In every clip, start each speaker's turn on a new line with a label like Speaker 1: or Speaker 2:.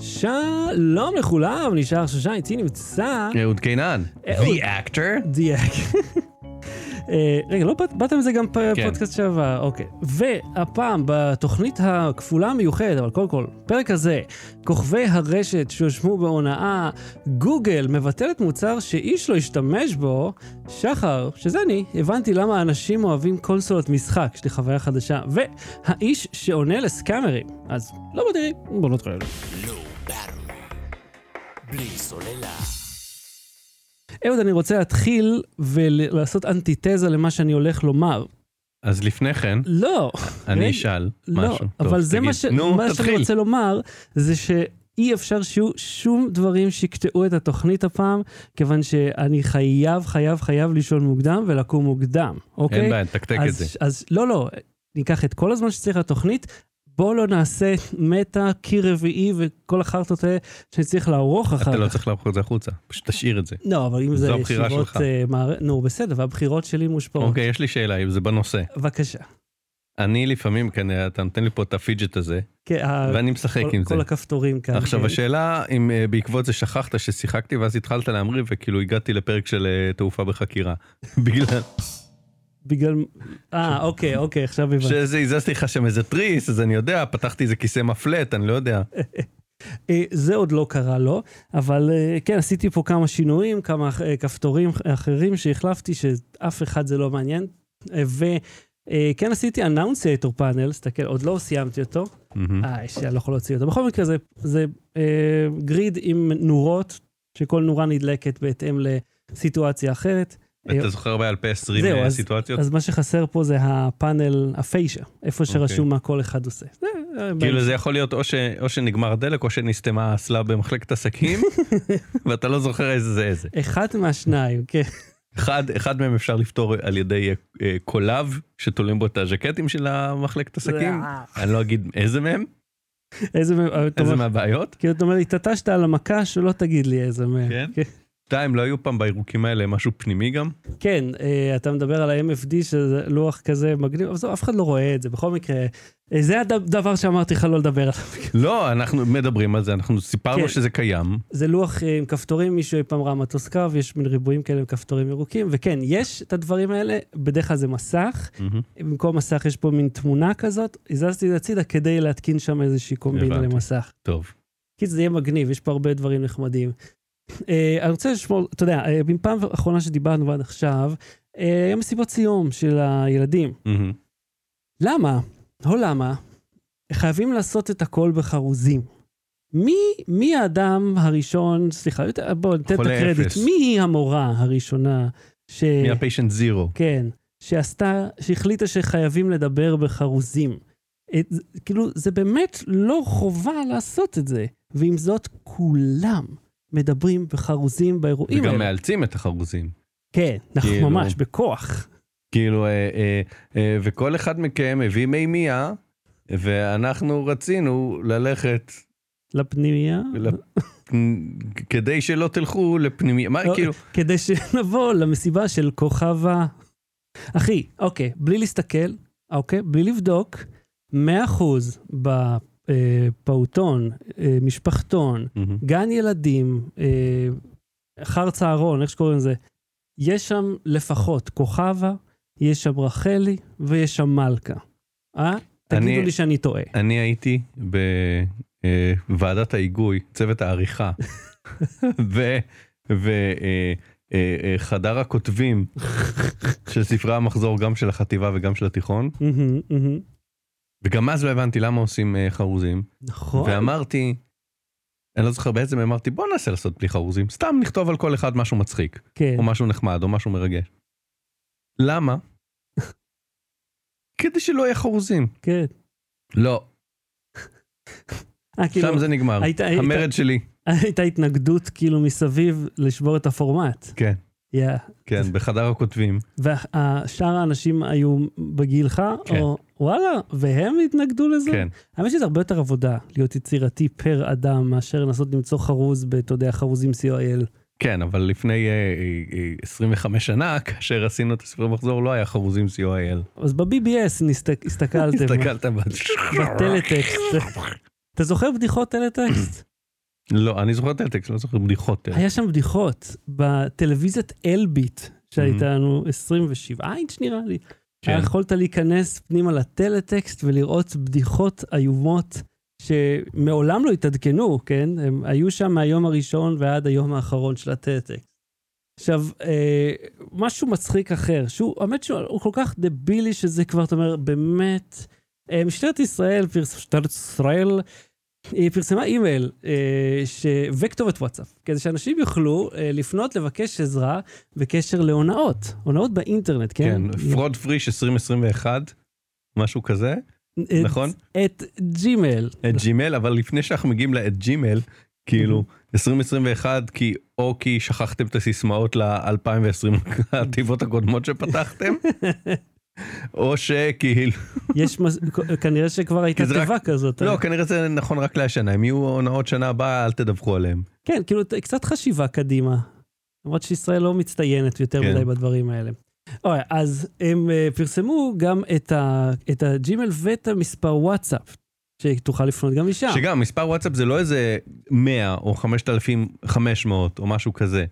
Speaker 1: שלום לכולם, נשאר שושן, איתי נמצא...
Speaker 2: אהוד קינן,
Speaker 1: אהוד.
Speaker 2: The actor.
Speaker 1: דיאק. אה, רגע, לא באת- עם זה גם
Speaker 2: כן.
Speaker 1: בפודקאסט שעבר, אוקיי. והפעם בתוכנית הכפולה המיוחדת, אבל קודם כל, פרק הזה, כוכבי הרשת שהואשמו בהונאה, גוגל מבטלת מוצר שאיש לא השתמש בו, שחר, שזה אני, הבנתי למה אנשים אוהבים קונסולות משחק, יש לי חוויה חדשה, והאיש שעונה לסקאמרים. אז לא מדירים, בואו נתחיל.
Speaker 3: ברור. בלי סוללה.
Speaker 1: אהוד, אני רוצה להתחיל ולעשות אנטיתזה למה שאני הולך לומר.
Speaker 2: אז לפני כן,
Speaker 1: לא.
Speaker 2: אני אשאל
Speaker 1: לא,
Speaker 2: משהו.
Speaker 1: אבל
Speaker 2: טוב,
Speaker 1: זה מה,
Speaker 2: תגיד.
Speaker 1: ש...
Speaker 2: נו,
Speaker 1: מה שאני. רוצה לומר, זה שאי אפשר שיהיו שום דברים שיקטעו את התוכנית הפעם, כיוון שאני חייב, חייב, חייב לישון מוקדם ולקום מוקדם, אוקיי?
Speaker 2: אין בעיה, תקתק את זה.
Speaker 1: אז לא, לא, ניקח את כל הזמן שצריך לתוכנית, בואו לא נעשה מטה, קיר רביעי וכל החרטות האלה שצריך לערוך אחר
Speaker 2: אתה
Speaker 1: כך.
Speaker 2: לא צריך להפוך את זה החוצה, פשוט תשאיר את זה.
Speaker 1: לא, אבל אם זה
Speaker 2: זו הבחירה
Speaker 1: ישיבות...
Speaker 2: שלך.
Speaker 1: אה, מער... נו, בסדר, והבחירות שלי מושפעות.
Speaker 2: אוקיי, יש לי שאלה, אם זה בנושא.
Speaker 1: בבקשה.
Speaker 2: אני לפעמים, כן, אתה נותן לי פה את הפידג'ט הזה,
Speaker 1: כן,
Speaker 2: ואני משחק
Speaker 1: כל-
Speaker 2: עם זה.
Speaker 1: כל הכפתורים כאן.
Speaker 2: עכשיו
Speaker 1: כן.
Speaker 2: השאלה אם אה, בעקבות זה שכחת ששיחקתי ואז התחלת להמריא וכאילו הגעתי לפרק של אה, תעופה בחקירה. בגלל
Speaker 1: בגלל... אה, אוקיי, אוקיי, עכשיו הבנתי.
Speaker 2: שזה הזזתי לך שם איזה תריס אז אני יודע פתחתי איזה כיסא מפלט אני לא יודע.
Speaker 1: אה, זה עוד לא קרה לו, אבל אה, כן, עשיתי פה כמה שינויים, כמה אה, כפתורים אחרים שהחלפתי, שאף אחד זה לא מעניין. וכן עשיתי אנאונסייטור פאנל, תסתכל, עוד לא סיימתי אותו. אה, יש, אני לא יכול להוציא אותו. בכל מקרה, זה, זה אה, גריד עם נורות, שכל נורה נדלקת בהתאם לסיטואציה אחרת. אה,
Speaker 2: אתה זוכר בעל פה 20
Speaker 1: זהו,
Speaker 2: אה,
Speaker 1: אז-
Speaker 2: סיטואציות?
Speaker 1: אז מה שחסר פה זה הפאנל, הפיישה, איפה שרשום מה כל אחד עושה. אה,
Speaker 2: כאילו זה יכול להיות או ש- או שנגמר הדלק או שנסתמה האסלה במחלקת עסקים ואתה לא זוכר איזה זה איזה.
Speaker 1: אחד מהשניים, כן.
Speaker 2: אחד אחד מהם אפשר לפתור על ידי אה, קולב שתולים בו את הז'קטים של המחלקת עסקים. אני לא אגיד איזה מהם,
Speaker 1: איזה
Speaker 2: איזה מהבעיות.
Speaker 1: כאילו אתה אומר לי, התעטשת על המקש, שלא תגיד לי איזה מהם.
Speaker 2: כן? שתיים, לא היו פעם בירוקים האלה משהו פנימי גם?
Speaker 1: כן, אה, אתה מדבר על ה-MFD, שזה לוח כזה מגניב, אבל אף אחד לא רואה את זה. בכל מקרה, אה, זה הדבר שאמרתי לך לא לדבר עליו.
Speaker 2: לא, אנחנו מדברים על זה, אנחנו סיפרנו
Speaker 1: כן.
Speaker 2: שזה קיים.
Speaker 1: זה לוח אה, עם כפתורים, מישהו אי פעם ראה מטוס קרב, יש מין ריבועים כאלה עם כפתורים ירוקים, וכן, יש את הדברים האלה, בדרך כלל זה מסך,
Speaker 2: מהמם.
Speaker 1: במקום מסך יש פה מין תמונה כזאת, הזזתי את זה הצידה כדי להתקין שם איזושהי קומבינה. למסך.
Speaker 2: טוב.
Speaker 1: כי זה יהיה מגניב, יש פה הרבה דברים נחמדים. אה, אני רוצה לשמור, אתה יודע, אה, בפעם האחרונה שדיברנו ועד עכשיו, אה, היה מסיבות סיום של הילדים. למה? לא למה, חייבים לעשות את הכל בחרוזים. מי, מי האדם הראשון, סליחה, יותר- בוא ניתן את הקרדיט,
Speaker 2: אפס.
Speaker 1: מי היא המורה הראשונה ש...
Speaker 2: מי הפיישנט זירו?
Speaker 1: כן, שעשתה, שהחליטה שחייבים לדבר בחרוזים. את, כאילו, זה באמת לא חובה לעשות את זה. ועם זאת, כולם מדברים בחרוזים באירועים
Speaker 2: וגם
Speaker 1: האלה.
Speaker 2: מאלצים את החרוזים.
Speaker 1: כן, אנחנו
Speaker 2: כאילו-
Speaker 1: ממש, בכוח.
Speaker 2: כאילו, אה, אה, אה, וכל אחד מכם הביא מימייה, ואנחנו רצינו ללכת
Speaker 1: לפנימייה.
Speaker 2: לפ- כדי שלא תלכו לפנימיה. מה,
Speaker 1: לא,
Speaker 2: כאילו,
Speaker 1: כדי שנבוא למסיבה של כוכבה. אחי, אוקיי, בלי להסתכל, אוקיי, בלי לבדוק, 100% בפעוטון, אה, משפחתון,
Speaker 2: מהמם.
Speaker 1: גן ילדים, אה, אחר צהרון, איך שקוראים לזה, יש שם לפחות כוכבה, יש שם רחלי ויש שם מלכה. אה? תגידו
Speaker 2: אני-
Speaker 1: לי שאני טועה.
Speaker 2: אני הייתי בוועדת ההיגוי, צוות העריכה, וחדר הכותבים של ספרי המחזור גם של החטיבה וגם של התיכון. וגם אז לא הבנתי למה עושים אה, חרוזים,
Speaker 1: נכון.
Speaker 2: ואמרתי, אני לא זוכר בעצם, אמרתי בוא ננסה לעשות בלי חרוזים, סתם נכתוב על כל אחד משהו מצחיק,
Speaker 1: כן,
Speaker 2: או משהו נחמד, או משהו מרגש. למה? כדי שלא יהיה חרוזים.
Speaker 1: כן.
Speaker 2: לא,
Speaker 1: אה, כאילו,
Speaker 2: שם זה נגמר.
Speaker 1: היית- היית-
Speaker 2: המרד שלי.
Speaker 1: הייתה התנגדות כאילו מסביב לשבור את הפורמט.
Speaker 2: כן,
Speaker 1: יא.
Speaker 2: כן, בחדר הכותבים.
Speaker 1: והשאר האנשים היו בגילך,
Speaker 2: כן.
Speaker 1: או וואלה, והם התנגדו לזה?
Speaker 2: כן.
Speaker 1: האמת שזה הרבה יותר עבודה להיות יצירתי פר אדם מאשר לנסות למצוא חרוז אתה יודע, חרוזים co.il.
Speaker 2: כן, אבל לפני אה, אה, אה, 25 שנה, כאשר עשינו את הספרי מחזור, לא היה חרוזים co.il.
Speaker 1: אז ב-BBS הסתכלתם,
Speaker 2: הסתכלת ב...
Speaker 1: בטלטקסט. אתה זוכר בדיחות טלטקסט?
Speaker 2: לא, אני זוכר טלטקסט, לא זוכר בדיחות.
Speaker 1: היה שם בדיחות בטלוויזיית אלביט, שהייתה
Speaker 2: Mhm.
Speaker 1: לנו 27 אינץ' נראה לי.
Speaker 2: כן.
Speaker 1: יכולת להיכנס פנימה לטלטקסט ולראות בדיחות איומות שמעולם לא התעדכנו, כן? הם היו שם מהיום הראשון ועד היום האחרון של הטלטקסט. עכשיו, אה, משהו מצחיק אחר, שהוא, האמת שהוא כל כך דבילי שזה כבר, אתה אומר, באמת, אה, משטרת ישראל, משטרת ישראל, היא פרסמה אימייל אה, ש... וכתובת וואטסאפ, כדי שאנשים יוכלו אה, לפנות לבקש עזרה בקשר להונאות, הונאות באינטרנט, כן?
Speaker 2: כן, fraud police 2021, משהו כזה,
Speaker 1: at-
Speaker 2: נכון?
Speaker 1: at Gmail.
Speaker 2: at Gmail, אבל לפני שאנחנו מגיעים ל at Gmail, כאילו 2021 כי או כי שכחתם את הסיסמאות ל-2020 התיבות הקודמות שפתחתם, או שכאילו,
Speaker 1: יש, מס- כנראה שכבר הייתה
Speaker 2: כי זה רק-
Speaker 1: תיבה כזאת.
Speaker 2: לא כנראה זה נכון רק להשנה, אם יהיו הונאות שנה הבאה אל תדווחו עליהם.
Speaker 1: כן, כאילו, קצת חשיבה קדימה. למרות שישראל לא מצטיינת יותר
Speaker 2: כן.
Speaker 1: מדי בדברים האלה. אוקיי, אז הם אה, פרסמו גם את, ה, את הג'ימייל ואת המספר וואטסאפ, שתוכל לפנות גם משם.
Speaker 2: שגם מספר וואטסאפ זה לא איזה 100 או 5,500 או משהו כזה,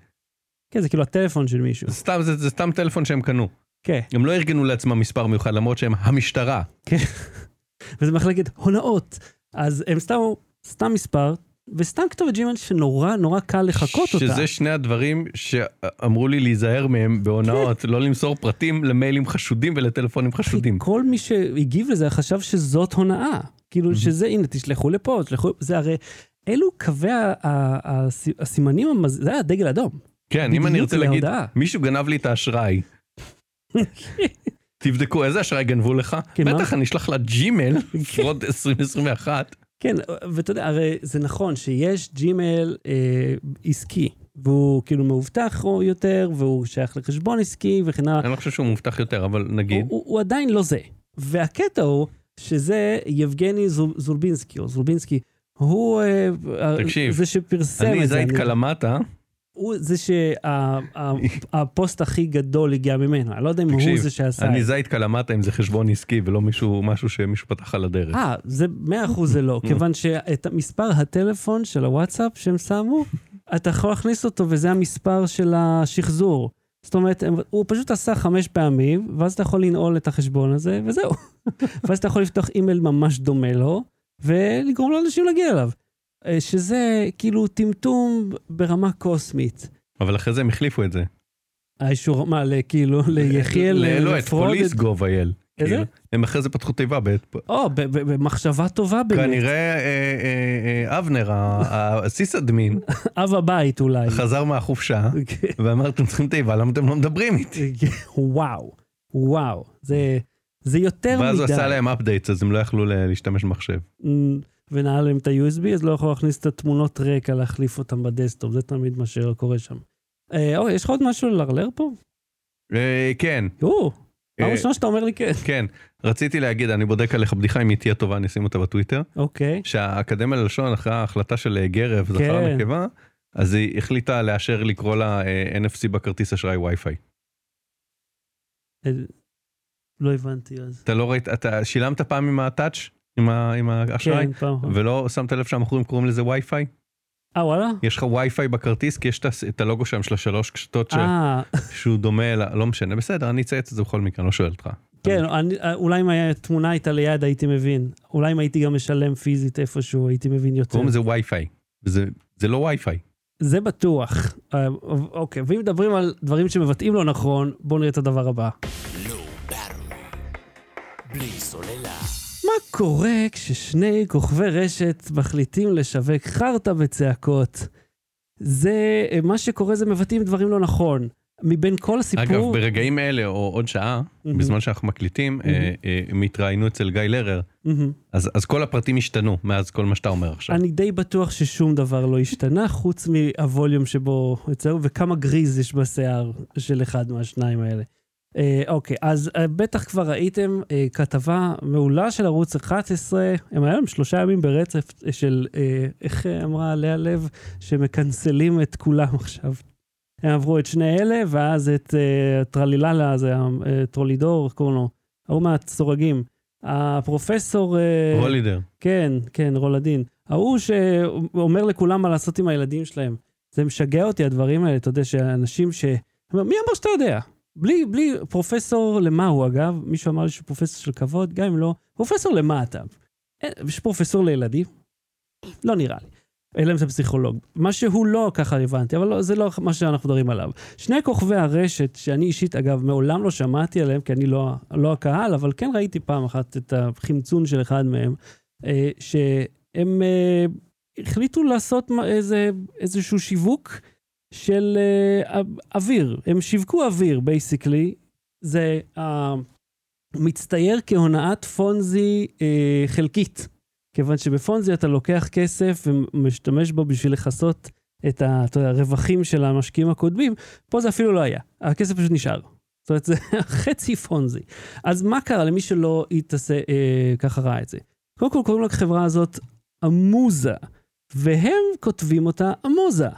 Speaker 1: כן, זה כאילו הטלפון של מישהו.
Speaker 2: זה סתם, זה, זה סתם טלפון שהם קנו.
Speaker 1: כן,
Speaker 2: הם לא ארגנו לעצמם מספר מיוחד למרות שהם המשטרה.
Speaker 1: וזה מחלקת הונאות. אז הם סתם, סתם מספר, וסתם כתובת ג'ימייל שנורא נורא קל לחקות אותה.
Speaker 2: שזה שני הדברים שאמרו לי להיזהר מהם בהונאות, לא למסור פרטים למיילים חשודים ולטלפונים חשודים.
Speaker 1: כל מי שהגיב לזה חשב שזאת הונאה. כאילו שזה, הנה, תשלחו לפה, תשלחו, זה הרי, אלו קווי הסימנים. זה היה דגל אדום.
Speaker 2: כן, אם אני רוצה להגיד. מישהו גנב לי את האשראי. תבדקו איזה אשראי גנבו לך,
Speaker 1: כן?
Speaker 2: בטח אני אשלח לה Gmail, fraud 2021.
Speaker 1: כן, ואתה יודע, הרי זה נכון שיש ג'ימייל אה, עסקי, והוא כאילו מאובטח או יותר, והוא שייך לחשבון עסקי וכן הלאה.
Speaker 2: אני לא חושב שהוא מובטח יותר, אבל נגיד.
Speaker 1: הוא, הוא, הוא עדיין לא זה. והקטע הוא שזה יבגני זול, זולבינסקי, או זולבינסקי, הוא אה,
Speaker 2: תקשיב,
Speaker 1: זה שפרסם
Speaker 2: אני
Speaker 1: את זה.
Speaker 2: זית
Speaker 1: אני-
Speaker 2: קלמטה,
Speaker 1: הוא זה שהפוסט הכי גדול הגיע ממנו, אני לא יודע אם הוא
Speaker 2: תקשיב,
Speaker 1: זה שעשה
Speaker 2: אני
Speaker 1: את זה.
Speaker 2: זית קלמטה אם זה חשבון עסקי ולא מישהו, משהו שמישהו פתח על הדרך.
Speaker 1: אה, זה מאה אחוז זה לא, כיוון שאת מספר הטלפון של הוואטסאפ שהם שמו, אתה יכול להכניס אותו וזה המספר של השחזור. זאת אומרת, הוא פשוט עשה חמש פעמים, ואז אתה יכול לנעול את החשבון הזה, וזהו. ואז אתה יכול לפתוח אימייל ממש דומה לו, ולגרום לאנשים להגיע אליו. אה, שזה כאילו טמטום ברמה קוסמית.
Speaker 2: אבל אחרי זה הם החליפו את זה.
Speaker 1: האישור, מה, כאילו, ליחיאל,
Speaker 2: ל- לא, את
Speaker 1: לפרוד
Speaker 2: פוליס
Speaker 1: את-
Speaker 2: גוב.איי.אל.
Speaker 1: איזה?
Speaker 2: כאילו. הם אחרי זה פתחו תיבה, ב-
Speaker 1: או, במחשבה טובה באמת.
Speaker 2: כנראה אה, אה, אה, אבנר, הסיס אדמין,
Speaker 1: אב הבית אולי.
Speaker 2: חזר מהחופשה ואמר אתם צריכים תיבה, למה אתם לא מדברים איתי?
Speaker 1: וואו, וואו, זה, יותר
Speaker 2: ואז הוא
Speaker 1: מדי.
Speaker 2: עשה להם updates אז הם לא יכלו להשתמש במחשב.
Speaker 1: ונעל להם את ה-USB, אז לא יכול להכניס את התמונות רקע, להחליף אותם ב desktop, זה תמיד מה שקורה שם. אה, אוי, יש לך עוד משהו ללרלר פה?
Speaker 2: אה, כן,
Speaker 1: או, פעם
Speaker 2: אה,
Speaker 1: ראשונה שאתה אומר לי כן.
Speaker 2: כן. רציתי להגיד, אני בודק עליך בדיחה, אם היא תהיה טובה אני אשים אותה בטוויטר.
Speaker 1: אוקיי,
Speaker 2: שהאקדמיה ללשון אחרי ההחלטה של אה, גרב, זכר
Speaker 1: כן.
Speaker 2: נקבה, אז היא החליטה לאשר לקרוא לה אה, NFC בכרטיס אשראי וי-פיי.
Speaker 1: לא הבנתי אז.
Speaker 2: אתה לא ראית, אתה שילמת פעם עם הטאץ'? עם האשראי?
Speaker 1: כן.
Speaker 2: ולא שמת לב שהמוכרים קוראים לזה וי-פיי?
Speaker 1: אה, וואלה?
Speaker 2: יש לך וי-פיי בכרטיס כי יש את הלוגו שם של השלוש קשתות ש-
Speaker 1: אה,
Speaker 2: שהוא דומה, ל- לא משנה, בסדר, אני אצייץ את זה בכל מקרה, אני לא שואל אותך.
Speaker 1: כן, אני- אה, אולי אם היה תמונה איתה ליד הייתי מבין. אולי אם הייתי גם משלם פיזית איפשהו הייתי מבין יותר.
Speaker 2: קוראים לזה וי-פיי, זה לא וי-פיי.
Speaker 1: זה בטוח. אה, אוקיי, ואם מדברים על דברים שמבטאים לא נכון, בואו נראה את הדבר הבא.
Speaker 3: בלי
Speaker 1: קורה כששני כוכבי רשת מחליטים לשווק חרטא בצעקות? זה, אה, מה שקורה זה מבטאים דברים לא נכון. מבין כל הסיפור...
Speaker 2: אגב, ברגעים אלה, או עוד שעה,
Speaker 1: מהמם.
Speaker 2: בזמן שאנחנו מקליטים, אה,
Speaker 1: מהמם.
Speaker 2: אה, הם התראיינו אצל גיא לרר,
Speaker 1: מהמם.
Speaker 2: אז אז כל הפרטים השתנו מאז כל מה שאתה אומר עכשיו.
Speaker 1: אני די בטוח ששום דבר לא השתנה, חוץ מהווליום שבו יצאו, וכמה גריז יש בשיער של אחד מהשניים האלה. אה, אוקיי, אז אה, בטח כבר ראיתם אה, כתבה מעולה של ערוץ 11, הם היו להם שלושה ימים ברצף אה, של, אה, איך אה, אמרה לאה לב, שמקנסלים את כולם עכשיו. הם עברו את שני אלה, ואז את אה, טרליללה, זה אה, טרולידור, איך קוראים לו? ההוא מהסורגים. הפרופסור... אה,
Speaker 2: רולידר.
Speaker 1: כן, כן, רולדין. ההוא שאומר לכולם מה לעשות עם הילדים שלהם. זה משגע אותי, הדברים האלה, אתה יודע, שאנשים ש... מי אמר שאתה יודע? בלי, בלי פרופסור למה הוא, אגב? מישהו אמר לי שהוא פרופסור של כבוד, גם אם לא, פרופסור למה אתה? יש פרופסור לילדים? לא נראה לי. אלא אם זה פסיכולוג. מה שהוא לא, ככה הבנתי, אבל לא, זה לא מה שאנחנו מדברים עליו. שני כוכבי הרשת, שאני אישית, אגב, מעולם לא שמעתי עליהם, כי אני לא, לא הקהל, אבל כן ראיתי פעם אחת את החמצון של אחד מהם, אה, שהם אה, החליטו לעשות איזה, איזשהו שיווק של אה, אוויר. הם שיווקו אוויר, basically. זה אה, מצטייר כהונאת פונזי אה, חלקית. כיוון שבפונזי אתה לוקח כסף ומשתמש בו בשביל לכסות את הרווחים של המשקיעים הקודמים, פה זה אפילו לא היה, הכסף פשוט נשאר. זאת אומרת, זה חצי פונזי. אז מה קרה למי שלא יתעשה, אה, ככה ראה את זה? קודם כל קוראים לחברה הזאת עמוזה, והם כותבים אותה עמוזה,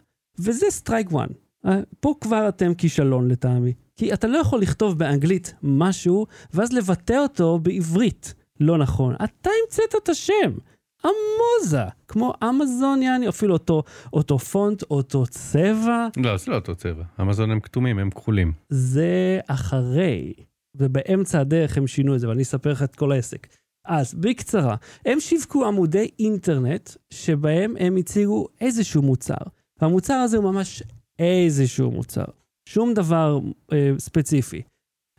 Speaker 1: וזה strike 1. אה, פה כבר אתם כישלון לטעמי. כי אתה לא יכול לכתוב באנגלית משהו, ואז לבטא אותו בעברית. לא נכון. אתה המצאת את השם. עמוזה, כמו אמזון יעני, אפילו אותו, אותו פונט, אותו צבע.
Speaker 2: לא, זה לא אותו צבע. אמזון הם כתומים, הם כחולים.
Speaker 1: זה אחרי, ובאמצע הדרך הם שינו את זה, ואני אספר לך את כל העסק. אז בקצרה, הם שיווקו עמודי אינטרנט שבהם הם הציגו איזשהו מוצר. והמוצר הזה הוא ממש איזשהו מוצר. שום דבר אה, ספציפי.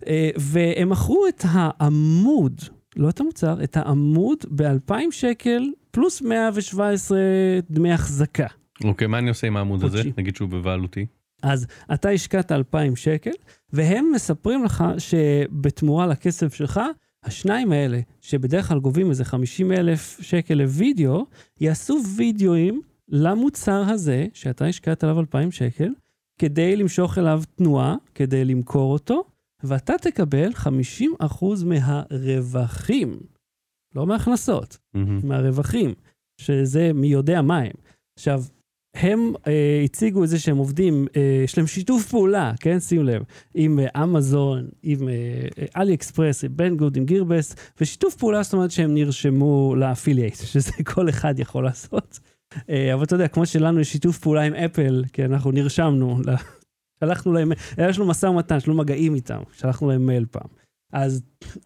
Speaker 1: אה, והם מכרו את העמוד לא את המוצר, את העמוד ב-2,000 שקל פלוס 117 דמי החזקה.
Speaker 2: אוקיי, מה אני עושה עם העמוד הזה? נגיד שהוא בבעלותי.
Speaker 1: אז אתה השקעת 2,000 שקל, והם מספרים לך שבתמורה לכסף שלך, השניים האלה, שבדרך כלל גובים איזה 50 אלף שקל לוידאו, יעשו וידאוים למוצר הזה, שאתה השקעת עליו 2,000 שקל, כדי למשוך אליו תנועה, כדי למכור אותו, ואתה תקבל 50% מהרווחים, לא מהכנסות, mm-hmm. מהרווחים, שזה מי יודע מה הם. עכשיו, הם אה, הציגו את זה שהם עובדים, אה, יש להם שיתוף פעולה, כן? שים לב, עם אה, אמזון, עם אה, אלי אקספרס, עם Banggood, עם GearBest, ושיתוף פעולה זאת אומרת שהם נרשמו ל affiliate, שזה כל אחד יכול לעשות. אה, אבל אתה יודע, כמו שלנו יש שיתוף פעולה עם אפל, כי אנחנו נרשמנו שלחנו להם, היה לנו משא ומתן, יש לנו מגעים איתם, שלחנו להם מייל פעם. אז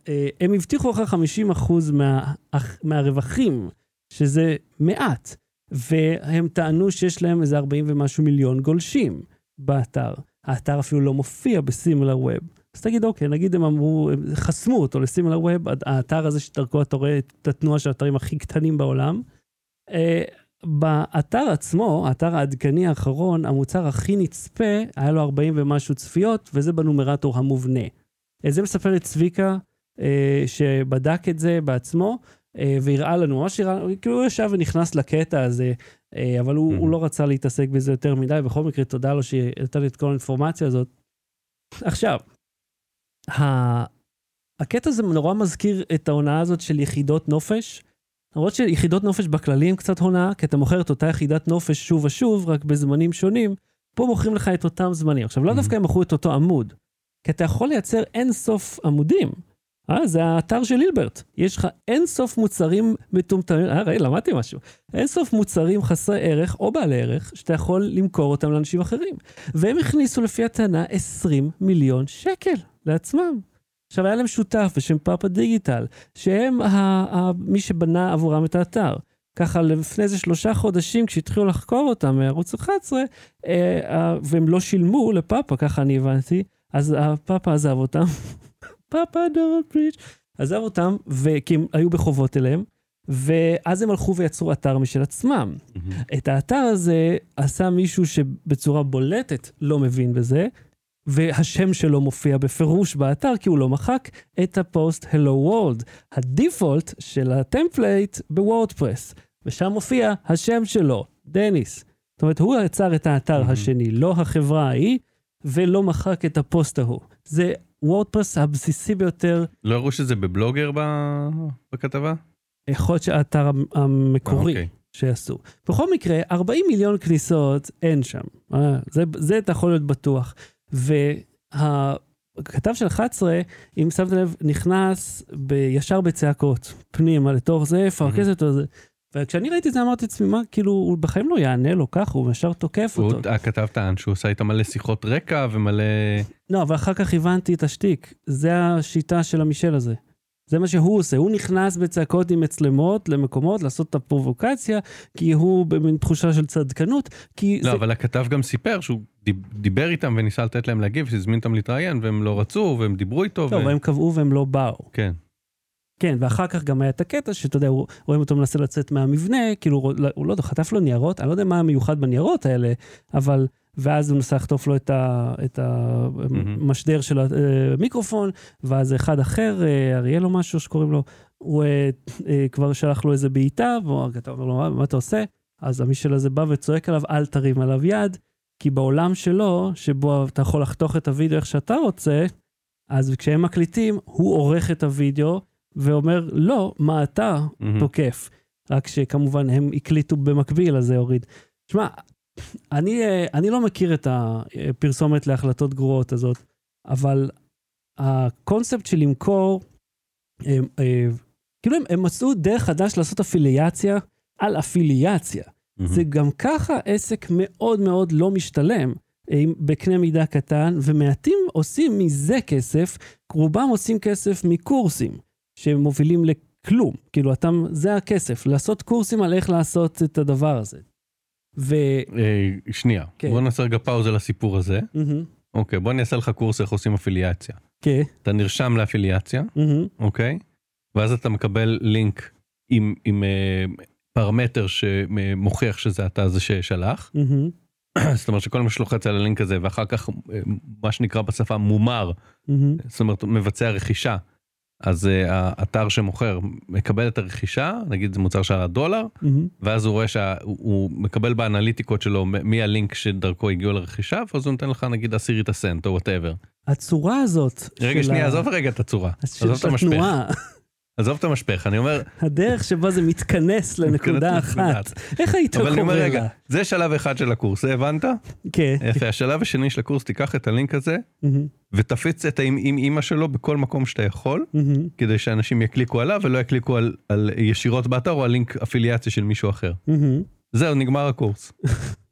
Speaker 1: אה, הם הבטיחו אחרי 50 אחוז מה, מהרווחים, שזה מעט, והם טענו שיש להם איזה 40 ומשהו מיליון גולשים באתר. האתר אפילו לא מופיע בסימילר ווב. אז תגיד, אוקיי, נגיד הם אמרו, הם חסמו אותו לסימילר ווב, האתר הזה שדרכו אתה רואה את התנועה של האתרים הכי קטנים בעולם. באתר עצמו, האתר העדכני האחרון, המוצר הכי נצפה, היה לו 40 ומשהו צפיות, וזה בנומרטור המובנה. זה מספר לי צביקה, אה, שבדק את זה בעצמו, אה, והראה לנו, ממש הראה, כאילו הוא ישב ונכנס לקטע הזה, אה, אבל הוא, mm-hmm. הוא לא רצה להתעסק בזה יותר מדי, בכל מקרה, תודה לו שנתן לי את כל האינפורמציה הזאת. עכשיו, הקטע הזה נורא מזכיר את ההונאה הזאת של יחידות נופש. למרות שיחידות נופש בכללי הם קצת הונאה, כי אתה מוכר את אותה יחידת נופש שוב ושוב, רק בזמנים שונים, פה מוכרים לך את אותם זמנים. עכשיו, לא mm-hmm. דווקא הם מכרו את אותו עמוד, כי אתה יכול לייצר אין סוף עמודים. אה, זה האתר של הילברט. יש לך אין סוף מוצרים מטומטמים, אה, ראי, למדתי משהו. אין סוף מוצרים חסרי ערך או בעלי ערך, שאתה יכול למכור אותם לאנשים אחרים. והם הכניסו לפי הטענה 20 מיליון שקל לעצמם. עכשיו, היה להם שותף בשם פאפה דיגיטל, שהם ה- ה- מי שבנה עבורם את האתר. ככה לפני איזה שלושה חודשים, כשהתחילו לחקור אותם מערוץ 11, אה, אה, והם לא שילמו לפאפה, ככה אני הבנתי, אז הפאפה עזב אותם. פאפה דורט פריץ'. עזב אותם, כי הם היו בחובות אליהם, ואז הם הלכו ויצרו אתר משל עצמם. Mm-hmm. את האתר הזה עשה מישהו שבצורה בולטת לא מבין בזה, והשם שלו מופיע בפירוש באתר כי הוא לא מחק את הפוסט Hello World, ה default של ה template בוורדפרס, ושם מופיע השם שלו, דניס. זאת אומרת, הוא יצר את האתר mm-hmm. השני, לא החברה ההיא, ולא מחק את הפוסט ההוא. זה וורדפרס הבסיסי ביותר.
Speaker 2: לא הראו שזה בבלוגר בכתבה?
Speaker 1: יכול להיות שהאתר המקורי. Okay. אוקיי. שעשו. בכל מקרה, 40 מיליון כניסות אין שם. אה, זה, זה אתה יכול להיות בטוח. והכתב של 11, אם שמת לב, נכנס ב, ישר בצעקות פנימה לתוך זה, איפה הכסף הזה. וכשאני ראיתי את זה אמרתי לעצמי, מה, כאילו, הוא בחיים לא יענה לו ככה, הוא ישר תוקף
Speaker 2: הוא,
Speaker 1: אותו.
Speaker 2: הכתב טען שהוא עושה איתה מלא שיחות רקע ומלא...
Speaker 1: לא, אבל אחר כך הבנתי את השטיק. זה השיטה של המישל הזה. זה מה שהוא עושה, הוא נכנס בצעקות עם מצלמות למקומות לעשות את הפרובוקציה, כי הוא במין תחושה של צדקנות, כי
Speaker 2: לא,
Speaker 1: זה...
Speaker 2: אבל הכתב גם סיפר שהוא דיב- דיבר איתם וניסה לתת להם להגיב, שהזמין אותם להתראיין והם לא רצו והם דיברו איתו.
Speaker 1: לא,
Speaker 2: ו...
Speaker 1: והם קבעו והם לא באו.
Speaker 2: כן.
Speaker 1: כן, ואחר כך גם היה את הקטע שאתה יודע, רואים אותו מנסה לצאת מהמבנה, כאילו, לא- הוא לא יודע, חטף לו ניירות, אני לא יודע מה המיוחד בניירות האלה, אבל... ואז הוא ניסה לחטוף לו את, ה, את המשדר של המיקרופון, ואז אחד אחר, אה, אריאל או משהו שקוראים לו, הוא אה, אה, כבר שלח לו איזה בעיטה, ואתה אומר לו, מה, אתה עושה? אז המישל הזה בא וצועק עליו, אל תרים עליו יד, כי בעולם שלו, שבו אתה יכול לחתוך את הוידאו איך שאתה רוצה, אז כשהם מקליטים, הוא עורך את הוידאו, ואומר, לא, מה אתה. תוקף? רק שכמובן הם הקליטו במקביל, אז זה הוריד. שמע, אני, אה, אני לא מכיר את הפרסומת להחלטות גרועות הזאת, אבל הקונספט של למכור, הם, אה, כאילו הם, הם מצאו דרך חדש לעשות אפיליאציה על אפיליאציה.
Speaker 2: מהמם.
Speaker 1: זה גם ככה עסק מאוד מאוד לא משתלם, בקנה מידה קטן, ומעטים עושים מזה כסף, רובם עושים כסף מקורסים, שמובילים לכלום. כאילו, אתה, זה הכסף, לעשות קורסים על איך לעשות את הדבר הזה. ו...
Speaker 2: אה, שנייה,
Speaker 1: כן.
Speaker 2: בוא נעשה רגע פאוזה לסיפור הזה.
Speaker 1: מהמם,
Speaker 2: אוקיי, בוא אני אעשה לך קורס איך עושים אפיליאציה.
Speaker 1: כן,
Speaker 2: אתה נרשם לאפיליאציה,
Speaker 1: mm-hmm,
Speaker 2: אוקיי? ואז אתה מקבל לינק עם, עם אה, פרמטר שמוכיח שזה אתה זה ששלח.
Speaker 1: mm-hmm,
Speaker 2: זאת אומרת שכל מי שלוחץ על הלינק הזה ואחר כך אה, מה שנקרא בשפה מומר,
Speaker 1: mm-hmm,
Speaker 2: זאת אומרת מבצע רכישה, אז אה, האתר שמוכר מקבל את הרכישה, נגיד זה מוצר שעלה דולר,
Speaker 1: mm-hmm.
Speaker 2: ואז הוא רואה שהוא הוא מקבל באנליטיקות שלו מי הלינק שדרכו הגיעו לרכישה, ואז הוא נותן לך נגיד עשירית הסנט או whatever.
Speaker 1: הצורה הזאת
Speaker 2: רגע
Speaker 1: של
Speaker 2: שנייה,
Speaker 1: ה-
Speaker 2: עזוב רגע את הצורה,
Speaker 1: של-
Speaker 2: עזוב את
Speaker 1: של
Speaker 2: המשפך,
Speaker 1: התנועה,
Speaker 2: עזוב את המשפך, אני אומר,
Speaker 1: הדרך שבה זה מתכנס לנקודה אחת. איך היית
Speaker 2: אבל אני אומר
Speaker 1: קורא
Speaker 2: רגע,
Speaker 1: לה?
Speaker 2: זה שלב אחד של הקורס, זה הבנת?
Speaker 1: כן.
Speaker 2: יפה, השלב השני של הקורס, תיקח את הלינק הזה ותפיץ את עם אימא שלו בכל מקום שאתה יכול, כדי שאנשים יקליקו עליו ולא יקליקו על, על ישירות באתר או על לינק אפיליאציה של מישהו אחר. זהו, נגמר הקורס.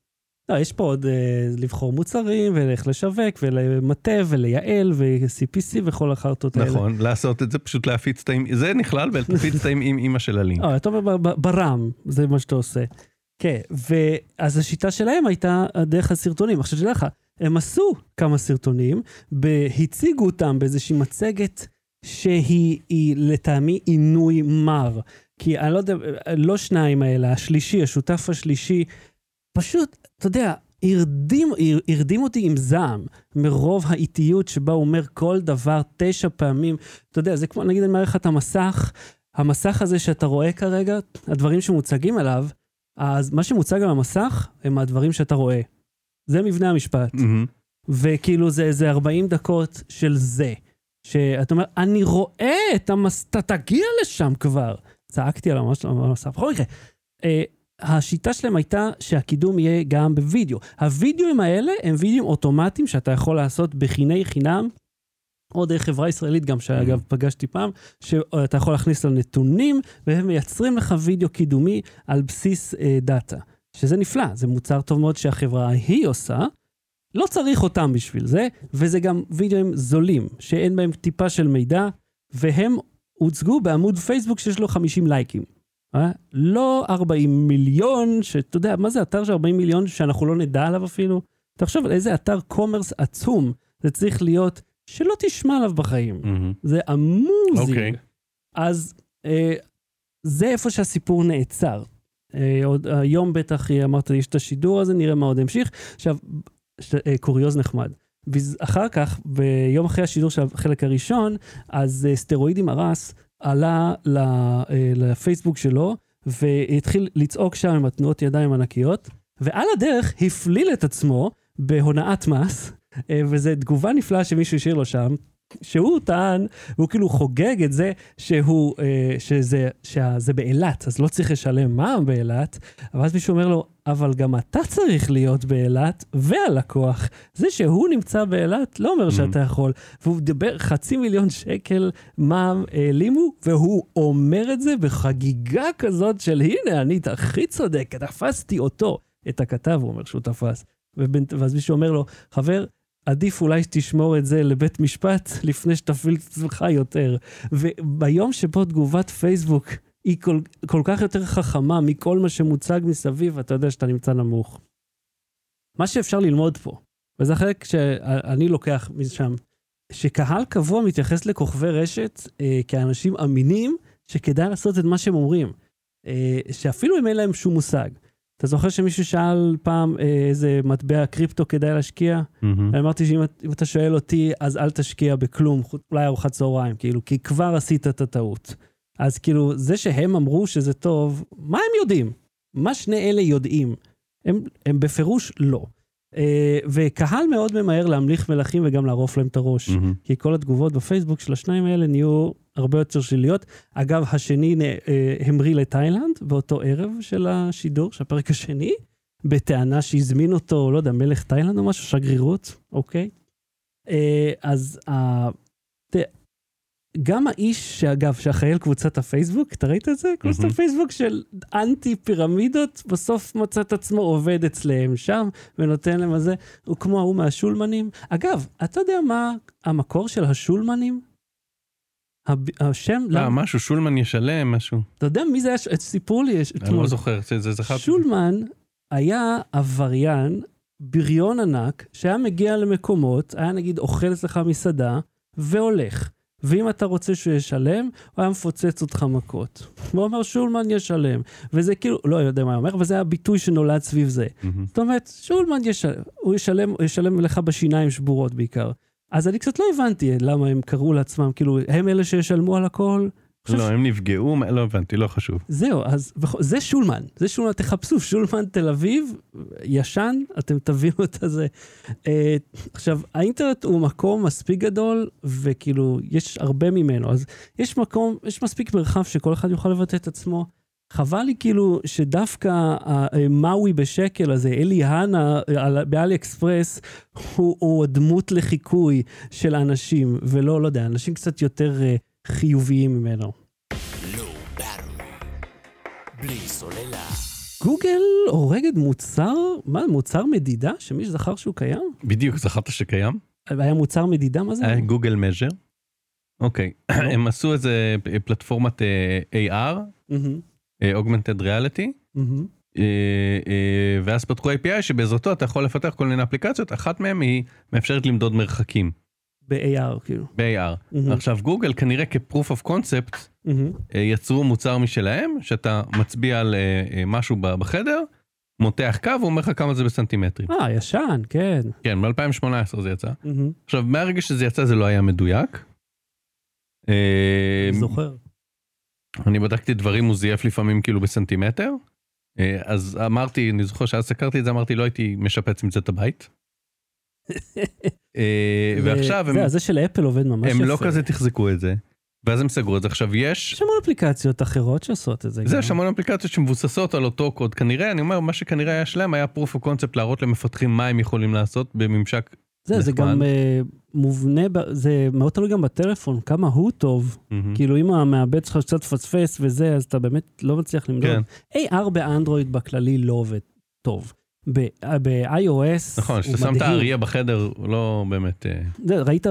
Speaker 1: לא, יש פה עוד אה, לבחור מוצרים, ואיך לשווק, ולמטה, ולייעל, ו-CPC וכל החרטות האלה.
Speaker 2: נכון, לעשות את זה, פשוט להפיץ את האם, זה נכלל בלהפיץ את האם עם אימא של הלינק.
Speaker 1: אה, אתה אומר ברם, זה מה שאתה עושה. כן, ואז השיטה שלהם הייתה דרך הסרטונים. עכשיו, שתדע לך, הם עשו כמה סרטונים, ב- הציגו אותם באיזושהי מצגת שהיא היא, לטעמי עינוי מר. כי אני לא יודע, לא שניים האלה, השלישי, השותף השלישי, פשוט, אתה יודע, הרדים, הר- הרדים אותי עם זעם, מרוב האיטיות שבה הוא אומר כל דבר תשע פעמים. אתה יודע, זה כמו, נגיד, אני מראה לך את המסך, המסך הזה שאתה רואה כרגע, הדברים שמוצגים עליו, אז מה שמוצג על המסך הם הדברים שאתה רואה. זה מבנה המשפט.
Speaker 2: מהמם.
Speaker 1: וכאילו זה, זה 40 דקות של זה. שאתה אומר, אני רואה את המס... תגיע לשם כבר. צעקתי על המסך. בכל מקרה, אה, השיטה שלהם הייתה שהקידום יהיה גם בווידאו. הווידאוים האלה הם וידאוים אוטומטיים שאתה יכול לעשות בחיני חינם, או דרך חברה ישראלית גם, שאגב פגשתי פעם, שאתה יכול להכניס לנתונים, והם מייצרים לך וידאו קידומי על בסיס אה, דאטה. שזה נפלא, זה מוצר טוב מאוד שהחברה ההיא עושה. לא צריך אותם בשביל זה, וזה גם וידאוים זולים, שאין בהם טיפה של מידע, והם הוצגו בעמוד פייסבוק שיש לו 50 לייקים. אה? לא 40 מיליון, שאתה יודע, מה זה אתר של 40 מיליון שאנחנו לא נדע עליו אפילו? תחשוב על איזה אתר commerce עצום זה צריך להיות, שלא תשמע עליו בחיים.
Speaker 2: mm-hmm.
Speaker 1: זה amusing.
Speaker 2: אוקיי.
Speaker 1: אז אה, זה איפה שהסיפור נעצר. אה, עוד היום בטח אמרת, יש את השידור הזה, נראה מה עוד ימשיך. עכשיו, ש, אה, קוריוז נחמד. ואחר כך, ביום אחרי השידור של החלק הראשון, אז אה, סטרואידים ארס עלה אה, לפייסבוק שלו, והתחיל לצעוק שם עם התנועות ידיים ענקיות, ועל הדרך הפליל את עצמו בהונאת מס, אה, וזו תגובה נפלאה שמישהו השאיר לו שם, שהוא טען, והוא כאילו חוגג את זה שהוא, אה, שזה, שזה באילת, אז לא צריך לשלם מע"מ באילת, אבל אז מישהו אומר לו, אבל גם אתה צריך להיות באילת, והלקוח. זה שהוא נמצא באילת לא אומר שאתה יכול. והוא דיבר חצי מיליון שקל מע"מ העלימו, והוא אומר את זה בחגיגה כזאת של הנה, אני הכי צודק, תפסתי אותו. את הכתב, הוא אומר שהוא תפס. ובין, ואז מישהו אומר לו, חבר, עדיף אולי שתשמור את זה לבית משפט לפני שתפעיל את עצמך יותר. וביום שבו תגובת פייסבוק היא כל, כל כך יותר חכמה מכל מה שמוצג מסביב, אתה יודע שאתה נמצא נמוך. מה שאפשר ללמוד פה, וזה החלק שאני לוקח משם, שקהל קבוע מתייחס לכוכבי רשת אה, כאנשים אמינים, שכדאי לעשות את מה שהם אומרים. אה, שאפילו אם אין להם שום מושג. אתה זוכר שמישהו שאל פעם אה, איזה מטבע קריפטו כדאי להשקיע?
Speaker 2: מהמם.
Speaker 1: אני אמרתי שאם את- אם אתה שואל אותי, אז אל תשקיע בכלום, אולי ארוחת צהריים, כאילו, כי כבר עשית את הטעות. אז כאילו, זה שהם אמרו שזה טוב, מה הם יודעים? מה שני אלה יודעים? הם, הם בפירוש לא. אה, וקהל מאוד ממהר להמליך מלכים וגם לערוף להם את הראש.
Speaker 2: מהמם.
Speaker 1: כי כל התגובות בפייסבוק של השניים האלה נהיו הרבה יותר שליליות. אגב, השני נ- אה, המריא לתאילנד באותו ערב של השידור, של הפרק השני, בטענה שהזמין אותו, לא יודע, מלך תאילנד או משהו, שגרירות, אוקיי? אה, אז ה... גם האיש, שאגב, שאחראי על קבוצת הפייסבוק, אתה ראית את זה? קבוצת
Speaker 2: מהמם.
Speaker 1: הפייסבוק של אנטי פירמידות, בסוף מצא את עצמו עובד אצלם שם, ונותן להם הזה, הוא כמו ההוא מהשולמנים. אגב, אתה יודע מה המקור של השולמנים? הב- השם,
Speaker 2: אה,
Speaker 1: למה?
Speaker 2: משהו, שולמן ישלם, משהו.
Speaker 1: אתה יודע מי זה היה? סיפרו לי יש-
Speaker 2: אני
Speaker 1: אתמול.
Speaker 2: לא זוכר, זה זה זכרתי.
Speaker 1: שולמן היה עבריין, בריון ענק, שהיה מגיע למקומות, היה נגיד אוכל אצלך מסעדה, והולך. ואם אתה רוצה שהוא ישלם, הוא היה מפוצץ אותך מכות. הוא אומר, שולמן ישלם. וזה כאילו, לא יודע מה הוא אומר, אבל זה היה ביטוי שנולד סביב זה.
Speaker 2: מהמם.
Speaker 1: זאת אומרת, שולמן ישלם, הוא ישלם, הוא ישלם לך בשיניים שבורות בעיקר. אז אני קצת לא הבנתי למה הם קראו לעצמם, כאילו, הם אלה שישלמו על הכל.
Speaker 2: לא, הם נפגעו, לא הבנתי, לא חשוב.
Speaker 1: זהו, אז זה שולמן, זה שולמן, תחפשו שולמן תל אביב, ישן, אתם תבינו את הזה. אה, עכשיו, האינטרנט הוא מקום מספיק גדול, וכאילו, יש הרבה ממנו, אז יש מקום, יש מספיק מרחב שכל אחד יוכל לבטא את עצמו. חבל לי כאילו שדווקא המאווי בשקל הזה, אלי הנה על- באלי אקספרס, הוא, הוא הדמות לחיקוי של אנשים, ולא, לא יודע, אנשים קצת יותר אה, חיוביים ממנו.
Speaker 3: בלי סוללה.
Speaker 1: גוגל הורגת מוצר, מה, מוצר מדידה? שמי שזכר שהוא קיים?
Speaker 2: בדיוק, זכרת שקיים?
Speaker 1: היה מוצר מדידה? מה זה?
Speaker 2: היה גוגל מז'ר. אוקיי. הם עשו איזה פלטפורמת אה, AR, אה, Augmented Reality. אה, אה, ואז פתחו API שבעזרתו אתה יכול לפתח כל מיני אפליקציות, אחת מהן היא מאפשרת למדוד מרחקים
Speaker 1: ב-AR, כאילו.
Speaker 2: ב-AR.
Speaker 1: מהמם,
Speaker 2: עכשיו גוגל כנראה כ-proof of concept. אה, יצרו מוצר משלהם, שאתה מצביע על אה, אה, משהו בחדר, מותח קו, הוא אומר לך כמה זה בסנטימטרים.
Speaker 1: אה, ישן, כן.
Speaker 2: כן, ב-2018 זה יצא.
Speaker 1: מהמם.
Speaker 2: עכשיו, מהרגע שזה יצא זה לא היה מדויק.
Speaker 1: אני זוכר.
Speaker 2: אני בדקתי דברים, הוא זייף לפעמים כאילו בסנטימטר. אז אמרתי, אני זוכר שאז סקרתי את זה, אמרתי, לא הייתי משפץ עם זה את הבית. אה, ועכשיו הם,
Speaker 1: זה, של אפל עובד ממש יפה.
Speaker 2: הם לא כזה תחזקו את זה, ואז הם סגרו את זה. עכשיו יש,
Speaker 1: יש המון אפליקציות אחרות שעושות את זה.
Speaker 2: זה. יש המון אפליקציות שמבוססות על אותו קוד. כנראה, אני אומר, מה שכנראה היה שלם היה proof of concept להראות למפתחים מה הם יכולים לעשות בממשק.
Speaker 1: זה, זה. גם אה, מובנה, זה מאוד תלוי גם בטלפון, כמה הוא טוב.
Speaker 2: מהמם.
Speaker 1: כאילו, אם המעבד שלך קצת מפספס וזה, אז אתה באמת לא מצליח למדוד.
Speaker 2: כן,
Speaker 1: AR באנדרואיד בכללי לא עובד טוב. ב-iOS
Speaker 2: נכון, כשאתה שם את. האריה בחדר, הוא לא באמת... אה,
Speaker 1: ראית,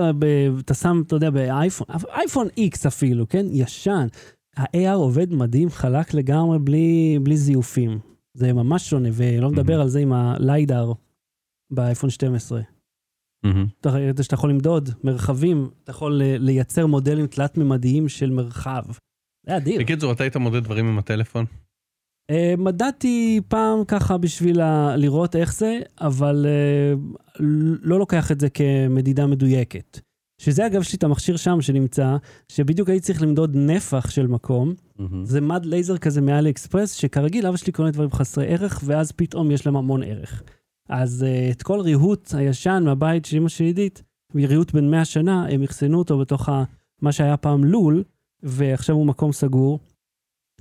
Speaker 1: אתה שם, אתה יודע, באייפון, אייפון X אפילו, כן? ישן. ה-AR עובד מדהים, חלק לגמרי, בלי, בלי זיופים. זה ממש שונה, ולא מדבר. על זה עם הליידר באייפון 12.
Speaker 2: מהמם.
Speaker 1: אתה שאתה יכול למדוד מרחבים, אתה יכול ל- לייצר מודלים תלת-ממדיים של מרחב. זה אדיר.
Speaker 2: בקיצור, אתה היית מודד דברים עם הטלפון?
Speaker 1: אה, מדדתי פעם ככה בשביל לראות איך זה, אבל אה, לא לוקח את זה כמדידה מדויקת. שזה אגב, יש לי את המכשיר שם שנמצא, שבדיוק הייתי צריך למדוד נפח של מקום. זה מד לייזר כזה מאלי אקספרס, שכרגיל אבא שלי קונה דברים חסרי ערך, ואז פתאום יש להם המון ערך. אז uh, את כל ריהוט הישן מהבית של אמא של עידית, ריהוט בן 100 שנה, הם אחסנו אותו בתוך ה, מה שהיה פעם לול, ועכשיו הוא מקום סגור.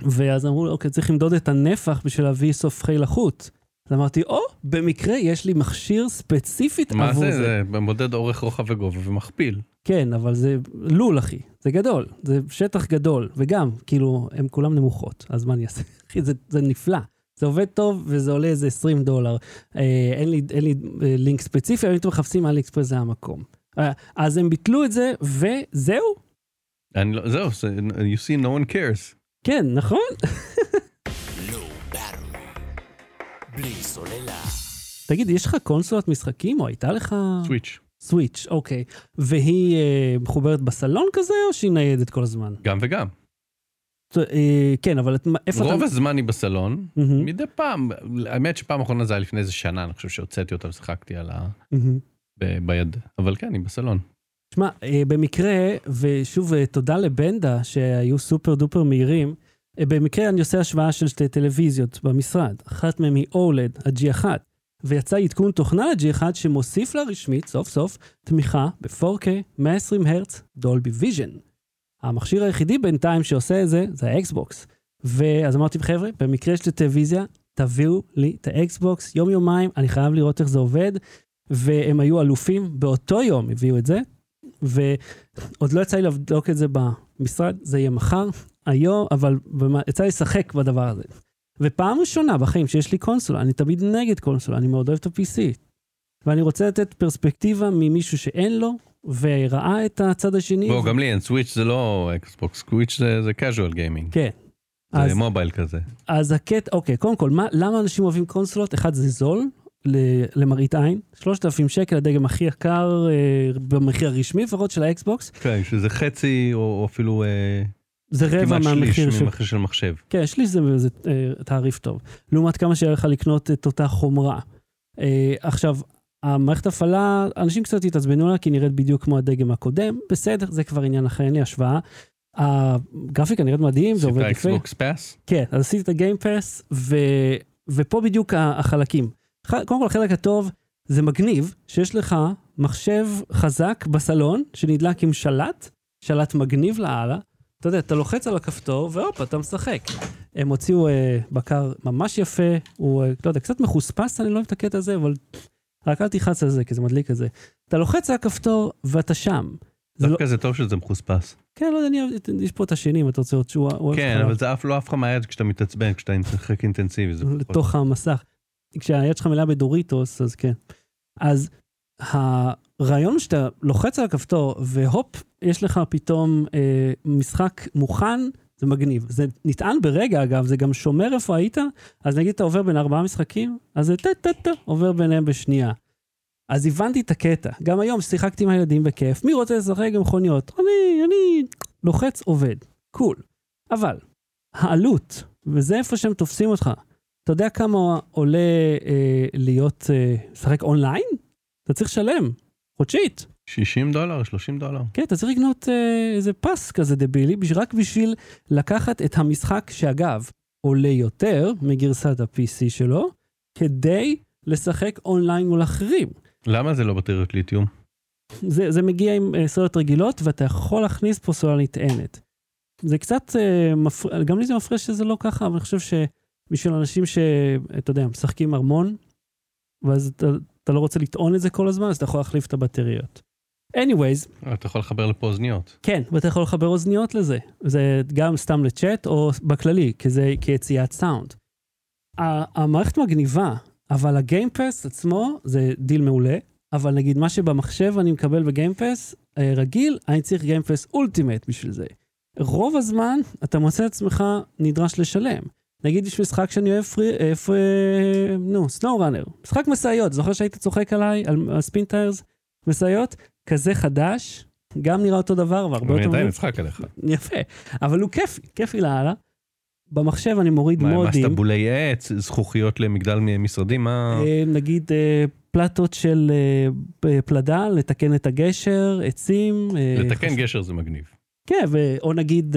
Speaker 1: ואז אמרו, אוקיי, צריך למדוד את הנפח בשביל להביא סופחי לחות. אז אמרתי, או, במקרה יש לי מכשיר ספציפית
Speaker 2: מה
Speaker 1: עבור
Speaker 2: זה?
Speaker 1: זה.
Speaker 2: זה מודד אורך, רוחב וגובה ומכפיל.
Speaker 1: כן, אבל זה לול, אחי. זה גדול. זה שטח גדול. וגם, כאילו, הן כולן נמוכות. אז מה אני אעשה? אחי, זה, זה נפלא. זה עובד טוב וזה עולה איזה 20 דולר. אה, אין לי, אין לי אה, לינק ספציפי, אבל אם אתם מחפשים על אקספרס זה המקום. אה, אז הם ביטלו את זה, וזהו.
Speaker 2: אני לא, זהו, זה- you see no one cares.
Speaker 1: כן, נכון? תגיד, יש לך קונסולת משחקים, או הייתה לך...
Speaker 2: סוויץ'.
Speaker 1: סוויץ', אוקיי. והיא אה, מחוברת בסלון כזה, או שהיא ניידת כל הזמן?
Speaker 2: גם וגם.
Speaker 1: אה, כן, אבל את- איפה
Speaker 2: רוב
Speaker 1: אתה...
Speaker 2: הזמן היא בסלון, מדי פעם, האמת שפעם אחרונה זה היה לפני איזה שנה, אני חושב שהוצאתי אותה ושיחקתי על ה... ב- ביד, אבל כן, היא בסלון.
Speaker 1: שמע, אה, במקרה, ושוב, אה, תודה לבנדה שהיו super duper מהירים, אה, במקרה אני עושה השוואה של שתי טלוויזיות במשרד. אחת מהן היא OLED, ה-G1, ויצא עדכון תוכנה ל-G1 שמוסיף לה רשמית, סוף סוף, תמיכה ב-4K, 120 הרץ, Dolby Vision. המכשיר היחידי בינתיים שעושה את זה, זה האקסבוקס. ואז אמרתי, חבר'ה, במקרה יש לי טלוויזיה, תביאו לי את האקסבוקס, יום-יומיים, אני חייב לראות איך זה עובד. והם היו אלופים, באותו יום הביאו את זה, ועוד לא יצא לי לבדוק את זה במשרד, זה יהיה מחר, היום, אבל במה- יצא לי לשחק בדבר הזה. ופעם ראשונה בחיים שיש לי קונסולה, אני תמיד נגד קונסולה, אני מאוד אוהב את ה-PC. ואני רוצה לתת פרספקטיבה ממישהו שאין לו, וראה את הצד השני.
Speaker 2: בוא,
Speaker 1: ו-
Speaker 2: גם לי אין סוויץ' זה לא אקסבוקס, סוויץ' זה זה casual gaming.
Speaker 1: כן. אז,
Speaker 2: זה מובייל כזה.
Speaker 1: אז הקטע, אוקיי, קודם כל, מה, למה אנשים אוהבים קונסולות? אחד, זה זול, למראית עין, 3,000 שקל, הדגם הכי יקר אה, במחיר הרשמי לפחות של האקסבוקס,
Speaker 2: כן, שזה חצי או אפילו אה,
Speaker 1: זה רבע מהמחיר של...
Speaker 2: ממחיר של מחשב.
Speaker 1: כן, שליש זה, זה אה, תעריף טוב. לעומת כמה שיהיה לך לקנות את אותה חומרה. אה, עכשיו, המערכת הפעלה, אנשים קצת התעצבנו לה כי נראית בדיוק כמו הדגם הקודם, בסדר, זה כבר עניין אחר, אין לי השוואה. הגרפיקה נראית מדהים, זה עובד
Speaker 2: עשית
Speaker 1: יפה.
Speaker 2: Xbox Pass?
Speaker 1: כן, אז עשיתי את ה Game Pass, ו... ופה בדיוק החלקים. קודם כל, החלק הטוב, זה מגניב שיש לך מחשב חזק בסלון, שנדלק עם שלט, שלט מגניב לאללה. אתה יודע, אתה לוחץ על הכפתור, והופ, אתה משחק. הם הוציאו אה, בקר ממש יפה, הוא, אה, לא יודע, קצת מחוספס, אני לא אוהב את הקטע הזה, אבל רק אל תלחץ על זה, כי זה מדליק כזה. אתה לוחץ על הכפתור, ואתה שם. זה לא,
Speaker 2: דווקא זה טוב שזה מחוספס.
Speaker 1: כן, לא יודע, אני, יש פה את השני, אם אתה רוצה עוד שהוא...
Speaker 2: כן,
Speaker 1: חלב.
Speaker 2: אבל זה אף לא עף לך מהיד כשאתה מתעצבן, כשאתה משחק אינטנסיבי. זה.
Speaker 1: לתוך המסך. כשהיד שלך מלאה בדוריטוס, אז כן. אז הרעיון שאתה לוחץ על הכפתור, והופ, יש לך פתאום אה, משחק מוכן, זה מגניב. זה נטען ברגע, אגב, זה גם שומר איפה היית, אז נגיד אתה עובר בין ארבעה משחקים, אז זה טה-טה-טה, עובר ביניהם בשנייה. אז הבנתי את הקטע. גם היום שיחקתי עם הילדים בכיף, מי רוצה לשחק עם מכוניות? אני, אני לוחץ, עובד. קול. אבל, העלות, וזה איפה שהם תופסים אותך, אתה יודע כמה עולה אה, להיות, אה, לשחק אונליין? אתה צריך לשלם, חודשית.
Speaker 2: 60 דולר, 30 דולר.
Speaker 1: כן, אתה צריך לקנות אה, איזה פס כזה דבילי, רק בשביל לקחת את המשחק, שאגב, עולה יותר מגרסת ה-PC שלו, כדי לשחק אונליין מול אחרים.
Speaker 2: למה זה לא בטריות ליתיום?
Speaker 1: זה, זה מגיע עם אה, סוללות רגילות, ואתה יכול להכניס פה סוללה נטענת. זה קצת אה, מפריע, גם לי זה מפריע שזה לא ככה, אבל אני חושב שבשביל אנשים שאתה יודע, משחקים ארמון, ואז אתה, אתה לא רוצה לטעון את זה כל הזמן, אז אתה יכול להחליף את הבטריות. anyways,
Speaker 2: אתה יכול לחבר לפה אוזניות.
Speaker 1: כן, ואתה יכול לחבר אוזניות לזה. זה גם סתם לצ'אט או בכללי, כזה, כיציאת סאונד. המערכת מגניבה, אבל ה Game Pass עצמו זה דיל מעולה, אבל נגיד מה שבמחשב אני מקבל ב Game Pass אה, רגיל, אני צריך Game Pass Ultimate בשביל זה. רוב הזמן אתה מוצא את עצמך נדרש לשלם. נגיד יש משחק שאני אוהב, פרי, אה, פרי, נו, SnowRunner, משחק משאיות, זוכר שהיית צוחק עליי על Spintires, משאיות? כזה חדש, גם נראה אותו דבר, והרבה
Speaker 2: אני
Speaker 1: יותר...
Speaker 2: עדיין
Speaker 1: מגניב.
Speaker 2: אצחק עליך.
Speaker 1: יפה, אבל הוא כיפי, כיפי לאללה. במחשב אני מוריד
Speaker 2: מה,
Speaker 1: מודים,
Speaker 2: מה טבולי עץ, זכוכיות למגדל משרדים, מה...
Speaker 1: אה, נגיד אה, פלטות של אה, פלדה, לתקן את הגשר, עצים. אה,
Speaker 2: לתקן
Speaker 1: חש-
Speaker 2: גשר זה מגניב.
Speaker 1: כן, או נגיד,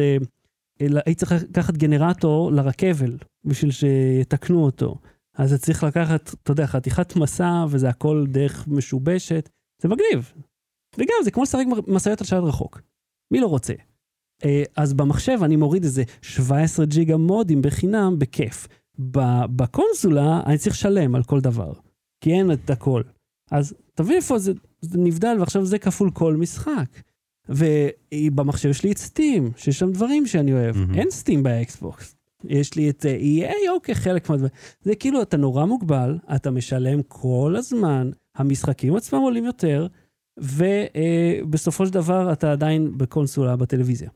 Speaker 1: אה, אה, היית צריך לקחת גנרטור לרכבל, בשביל שיתקנו אותו. אז זה צריך לקחת, אתה יודע, חתיכת מסע, וזה הכל דרך משובשת. זה מגניב. וגם, זה כמו לשחק משאיות על שלט רחוק. מי לא רוצה? אה, אז במחשב אני מוריד איזה 17 ג'יגה מודים בחינם, בכיף. בקונסולה אני צריך לשלם על כל דבר, כי אין את הכל. אז תבין איפה זה, זה נבדל, ועכשיו זה כפול כל משחק. ובמחשב יש לי את Steam, שיש שם דברים שאני אוהב.
Speaker 2: מהמם.
Speaker 1: אין Steam ב Xbox. יש לי את אה, EA, אוקיי, חלק מהדברים. זה כאילו, אתה נורא מוגבל, אתה משלם כל הזמן, המשחקים עצמם עולים יותר, ובסופו של דבר אתה עדיין בקונסולה בטלוויזיה.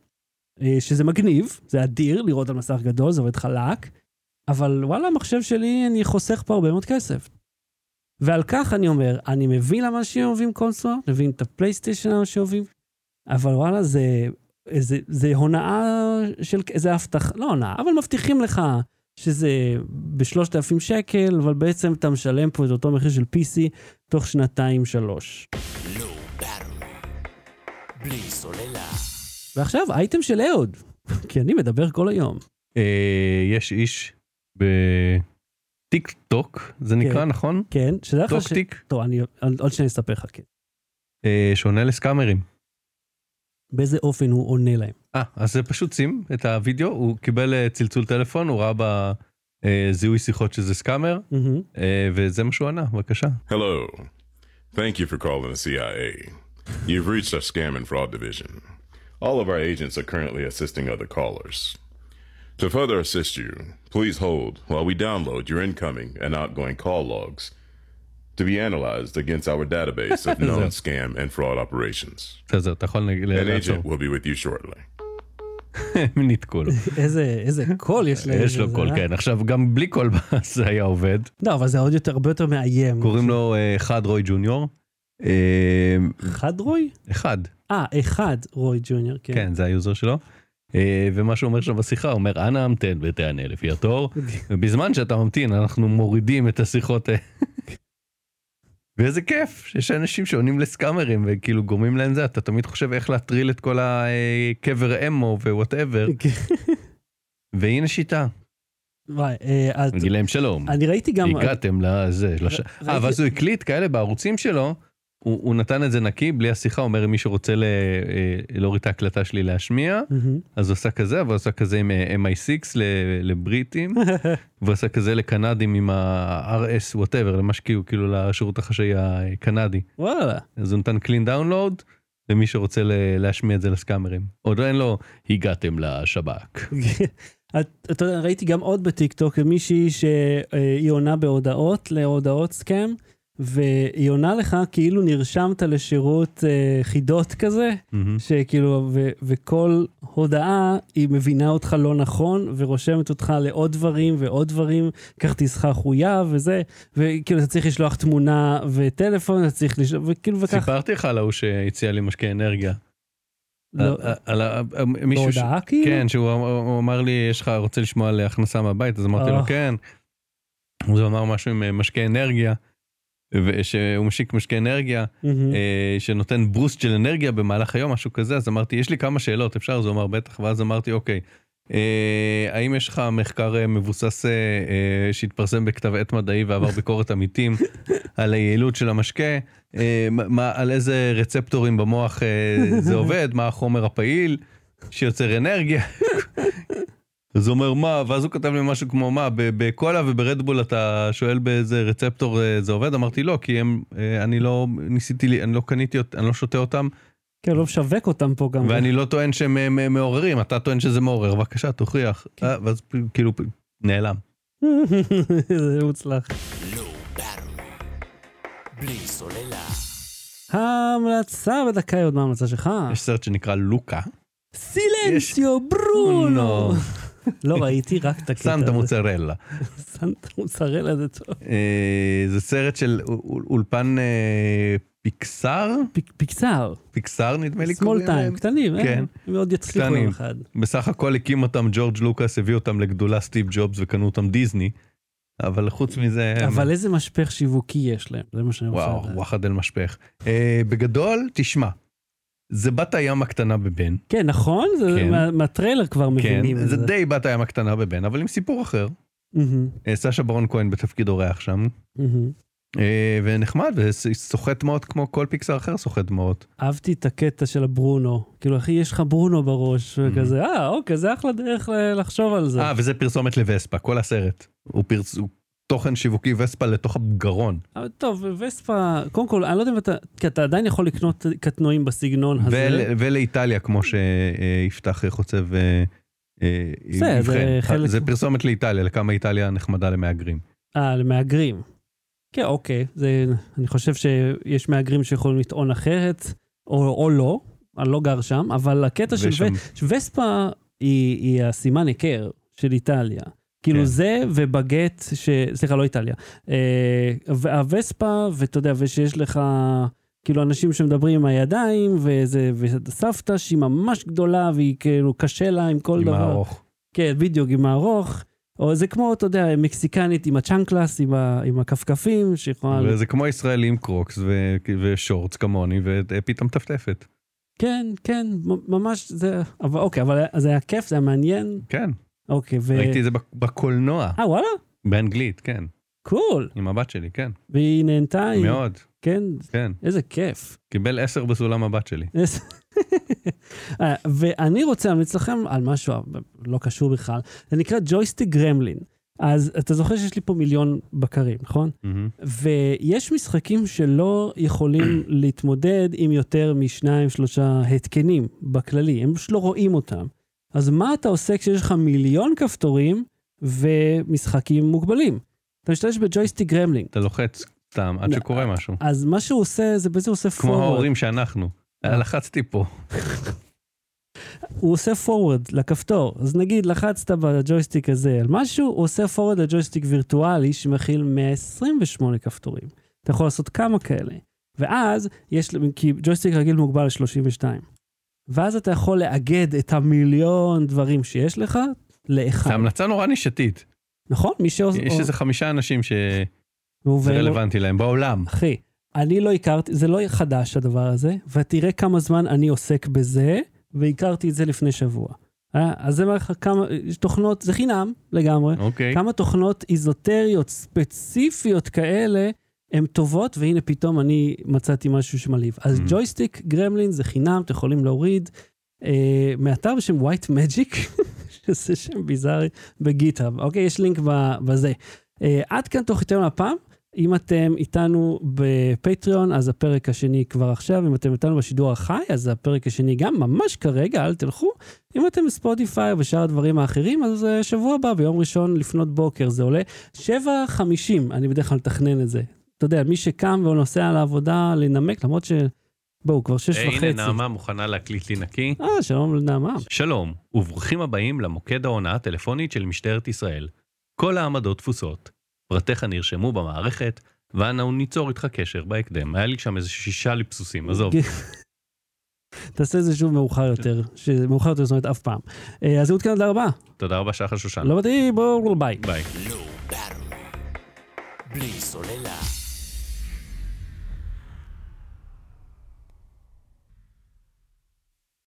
Speaker 1: אה, שזה מגניב, זה אדיר לראות על מסך גדול, זה עובד חלק, אבל וואלה, המחשב שלי, אני חוסך פה הרבה מאוד כסף. ועל כך אני אומר, אני מבין למה אנשים אוהבים קונסולה, מבין את הפלייסטיישן למה אנשים אוהבים, אבל וואלה, זה, זה, זה הונאה של, זה הבטחה, לא הונאה, אבל מבטיחים לך שזה בשלושת אלפים שקל, אבל בעצם אתה משלם פה את אותו מחיר של PC תוך שנתיים-שלוש. ועכשיו, אייטם של אהוד, כי אני מדבר כל היום.
Speaker 2: אה, יש איש בטיק טוק, זה נקרא, נכון?
Speaker 1: כן, שתדע לך
Speaker 2: טוק
Speaker 1: ש...
Speaker 2: טיק,
Speaker 1: טוב, אני עוד שניה אספר לך, כן.
Speaker 2: אה, שעונה לסקאמרים.
Speaker 1: באיזה אופן הוא עונה להם.
Speaker 2: אה, אז זה פשוט שים את הוידאו, הוא קיבל אה, צלצול טלפון, הוא ראה בזיהוי שיחות שזה סקאמר. אה, וזה מה שהוא ענה, בבקשה.
Speaker 4: Hello. Thank you for calling the CIA. You've reached our scam and fraud division. All of our agents are currently assisting other callers. To further assist you, please hold while we download your incoming and outgoing call logs to be analyzed against our database of known scam and fraud operations.
Speaker 2: אתה יכול
Speaker 4: An agent will be with you shortly.
Speaker 2: הם ניתקו לו.
Speaker 1: איזה, איזה קול יש להם.
Speaker 2: יש לו קול,
Speaker 1: אה?
Speaker 2: כן. עכשיו, גם בלי קול זה היה עובד.
Speaker 1: לא, אבל זה עוד יותר, הרבה יותר מאיים.
Speaker 2: קוראים לו אה, אחד רוי ג'וניור. אה,
Speaker 1: אחד רוי?
Speaker 2: אחד,
Speaker 1: אה, אחד רוי ג'וניור, כן.
Speaker 2: כן, זה היוזר שלו. ומה שהוא אומר שם בשיחה, הוא אומר, אנא המתן ותענה לפי התור. ובזמן שאתה ממתין, אנחנו מורידים את השיחות. ואיזה כיף שיש אנשים שעונים לסקאמרים וכאילו גורמים להם זה, אתה תמיד חושב איך להטריל את כל הקבר אמו ווואטאבר, והנה שיטה.
Speaker 1: וואי, אה, אז
Speaker 2: נגיד להם שלום,
Speaker 1: אני ראיתי גם...
Speaker 2: הגעתם לזה, אה, ואז הוא הקליט כאלה בערוצים שלו, הוא, הוא נתן את זה נקי, בלי השיחה, אומר אם מישהו רוצה ל... אה, להוריד את ההקלטה שלי להשמיע,
Speaker 1: מהמם.
Speaker 2: אז הוא עשה כזה, עשה כזה עם אה, MI6 ל- לבריטים, והוא עשה כזה לקנדים עם ה-RS whatever, למה שכאילו, כאילו לשירות החשאי הקנדי.
Speaker 1: וואלה.
Speaker 2: אז הוא נתן clean download למי שרוצה להשמיע את זה לסקאמרים. עוד אין לו, הגעתם לשב"כ.
Speaker 1: את- אתה יודע, ראיתי גם עוד בטיקטוק מישהי שהיא עונה בהודעות, להודעות סקאם, והיא עונה לך כאילו נרשמת לשירות אה, חידות כזה,
Speaker 2: מהמם.
Speaker 1: שכאילו, ו- וכל הודעה היא מבינה אותך לא נכון, ורושמת אותך לעוד דברים ועוד דברים, כרטיסך חויב וזה, וכאילו אתה צריך לשלוח תמונה וטלפון, אתה צריך לשלוח, וכאילו וככה.
Speaker 2: סיפרתי לך על ההוא שהציע לי משקה אנרגיה.
Speaker 1: לא,
Speaker 2: על- על מישהו ש-
Speaker 1: בהודעה כאילו?
Speaker 2: כן, שהוא אמר- הוא אמר לי, יש לך, רוצה לשמוע על הכנסה מהבית? אז אמרתי לו,
Speaker 1: אה.
Speaker 2: כן. אז הוא אמר משהו עם אה, משקה אנרגיה, שהוא משיק משקה אנרגיה. אה, שנותן בוסט של אנרגיה במהלך היום, משהו כזה, אז אמרתי, יש לי כמה שאלות, אפשר? אז הוא אמר, בטח, ואז אמרתי, אוקיי, אה, האם יש לך מחקר אה, מבוסס אה, שהתפרסם בכתב עת מדעי ועבר ביקורת עמיתים על היעילות של המשקה? אה, מה- מה, על איזה רצפטורים במוח אה, זה עובד? מה החומר הפעיל שיוצר אנרגיה? אז הוא אומר מה, ואז הוא כתב לי משהו כמו מה, בקולה וברדבול אתה שואל באיזה רצפטור אה, זה עובד? אמרתי לא, כי הם, אה, אני לא ניסיתי, לי- אני לא קניתי, אני לא שותה אותם,
Speaker 1: כן, לא משווק אותם פה גם.
Speaker 2: ואני לא טוען שהם אה, מעוררים, אתה טוען שזה מעורר, בבקשה תוכיח. אה, ואז כאילו נעלם.
Speaker 1: זה מוצלח.
Speaker 3: בלי סוללה.
Speaker 1: ההמלצה בדקה עוד מה ההמלצה שלך?
Speaker 2: יש סרט שנקרא לוקה.
Speaker 1: סילנציו ברונו. לא ראיתי רק את הקטע
Speaker 2: סנטה
Speaker 1: הזה.
Speaker 2: מוצרלה.
Speaker 1: סנטה מוצרלה זה טוב.
Speaker 2: אה, זה סרט של אול- אול- אולפן אה, פיקסר?
Speaker 1: פיק- פיקסר,
Speaker 2: פיקסר נדמה לי
Speaker 1: סמול
Speaker 2: קוראים
Speaker 1: טיים,
Speaker 2: להם.
Speaker 1: קטנים,
Speaker 2: כן.
Speaker 1: הם מאוד יצליחו. יום אחד.
Speaker 2: בסך הכל הקים אותם ג'ורג' לוקאס, הביא אותם לגדולה סטיב ג'ובס וקנו אותם דיסני. אבל חוץ מזה,
Speaker 1: אבל איזה משפך שיווקי יש להם, זה מה שאני רוצה
Speaker 2: וואו,
Speaker 1: לדעת.
Speaker 2: וואחד אל משפך. אה, בגדול, תשמע, זה בת הים הקטנה בבן.
Speaker 1: כן, נכון? זה
Speaker 2: כן.
Speaker 1: מה- מהטריילר כבר
Speaker 2: כן,
Speaker 1: מבינים את
Speaker 2: זה
Speaker 1: זה.
Speaker 2: די בת הים הקטנה בבן, אבל עם סיפור אחר. אה, סשה ברון כהן בתפקיד אורח שם. אה, ונחמד, וסוחט דמעות כמו כל פיקסר אחר סוחט דמעות.
Speaker 1: אהבתי את הקטע של הברונו. כאילו, אחי, יש לך ברונו בראש, וכזה, אה, אוקיי, זה אחלה דרך לחשוב על זה.
Speaker 2: אה, וזה פרסומת לווספה, כל הסרט. הוא פרס... הוא תוכן שיווקי וספה לתוך הגרון.
Speaker 1: טוב, וספה, קודם כל, אני לא יודע אם אתה, כי אתה עדיין יכול לקנות קטנועים בסגנון הזה.
Speaker 2: ול, ולאיטליה, כמו שיפתח חוצב אה, אה,
Speaker 1: בסדר, זה
Speaker 2: יבחן.
Speaker 1: חלק-
Speaker 2: זה פרסומת לאיטליה, לכמה איטליה נחמדה למהגרים.
Speaker 1: אה, למהגרים. כן, אוקיי, זה, אני חושב שיש מהגרים שיכולים לטעון אחרת, או, או לא, אני לא גר שם, אבל הקטע של
Speaker 2: ושם-
Speaker 1: ו- וספה היא, היא הסימן היכר של איטליה. כאילו
Speaker 2: כן.
Speaker 1: זה ובגט, ש... סליחה, לא איטליה. אה, והווספה, ואתה יודע, ושיש לך כאילו אנשים שמדברים עם הידיים, וזה, וסבתא שהיא ממש גדולה, והיא כאילו קשה לה עם כל
Speaker 2: עם
Speaker 1: דבר.
Speaker 2: הארוך.
Speaker 1: כן, בדיוק, עם הארוך. או זה כמו, אתה יודע, מקסיקנית עם ה chanclas, עם, ה, עם הכפכפים, שיכולה...
Speaker 2: וזה כמו ישראלי עם קרוקס ו- ושורטס כמוני, ופתאום טפטפת.
Speaker 1: כן, כן, ממש, זה... אבל אוקיי, אבל זה היה כיף, זה היה מעניין.
Speaker 2: כן,
Speaker 1: אוקיי, ו...
Speaker 2: ראיתי את זה בק- בקולנוע,
Speaker 1: אה, וואלה?
Speaker 2: באנגלית, כן.
Speaker 1: Cool.
Speaker 2: עם הבת שלי, כן.
Speaker 1: והיא נהנתה.
Speaker 2: מאוד,
Speaker 1: כן,
Speaker 2: כן.
Speaker 1: איזה כיף.
Speaker 2: קיבל עשר בסולם הבת שלי.
Speaker 1: אה, ואני רוצה להמליץ לכם על משהו לא קשור בכלל, זה נקרא Joystick Gremlin. אז אתה זוכר שיש לי פה מיליון בקרים, נכון?
Speaker 2: מהמם.
Speaker 1: ויש משחקים שלא יכולים להתמודד עם יותר משניים, שלושה התקנים בכללי, הם פשוט לא רואים אותם. אז מה אתה עושה כשיש לך מיליון כפתורים ומשחקים מוגבלים? אתה משתמש ב Joystick Gremlin.
Speaker 2: אתה לוחץ סתם עד
Speaker 1: לא,
Speaker 2: שקורה משהו.
Speaker 1: אז מה שהוא עושה, זה בעצם עושה
Speaker 2: כמו
Speaker 1: forward.
Speaker 2: ההורים שאנחנו.
Speaker 1: אה.
Speaker 2: לחצתי פה.
Speaker 1: הוא עושה forward לכפתור. אז נגיד לחצת בג'ויסטיק הזה על משהו, הוא עושה forward לג'ויסטיק וירטואלי שמכיל 128 כפתורים. אתה יכול לעשות כמה כאלה. ואז יש, כי ג'ויסטיק רגיל מוגבל ל-32. ואז אתה יכול לאגד את המיליון דברים שיש לך לאחד.
Speaker 2: זו המלצה נורא נישתית.
Speaker 1: נכון? מי שעושה...
Speaker 2: יש איזה חמישה אנשים שזה רלוונטי להם בעולם.
Speaker 1: אחי, אני לא הכרתי, זה לא חדש הדבר הזה, ותראה כמה זמן אני עוסק בזה, והכרתי את זה לפני שבוע. אה, אז זה אומר לך כמה, תוכנות, זה חינם לגמרי,
Speaker 2: אוקיי.
Speaker 1: כמה תוכנות איזוטריות ספציפיות כאלה, הן טובות, והנה פתאום אני מצאתי משהו שמלהיב. אז
Speaker 2: Mm.
Speaker 1: ג'ויסטיק גרמלין זה חינם, אתם יכולים להוריד אה, מאתר בשם white magic, שזה שם ביזארי, בגיטהאב. אוקיי, יש לינק בזה. אה, עד כאן תוך יותר מהפעם. אם אתם איתנו בפטריון, אז הפרק השני כבר עכשיו. אם אתם איתנו בשידור החי, אז הפרק השני גם ממש כרגע, אל תלכו. אם אתם בספוטיפיי ושאר הדברים האחרים, אז אה, שבוע הבא, ביום ראשון לפנות בוקר, זה עולה 7.50, אני בדרך כלל מתכנן את זה. אתה יודע, מי שקם ונוסע לעבודה לנמק, למרות ש... בואו, כבר שש וחצי.
Speaker 2: הנה נעמה מוכנה להקליט לי נקי.
Speaker 1: אה, שלום לנעמה.
Speaker 2: שלום, וברוכים הבאים למוקד ההונאה הטלפונית של משטרת ישראל. כל העמדות תפוסות. פרטיך נרשמו במערכת, ואנו ניצור איתך קשר בהקדם. היה לי שם איזה שישה ליפסוסים, עזוב.
Speaker 1: תעשה את זה שוב מאוחר יותר, שמאוחר יותר זאת אומרת אף פעם. אה, אז אהוד כאן, תודה רבה.
Speaker 2: תודה רבה שחר שושן.
Speaker 1: לא מתאים, בואו, ביי.
Speaker 2: ביי.
Speaker 3: בלי סוללה.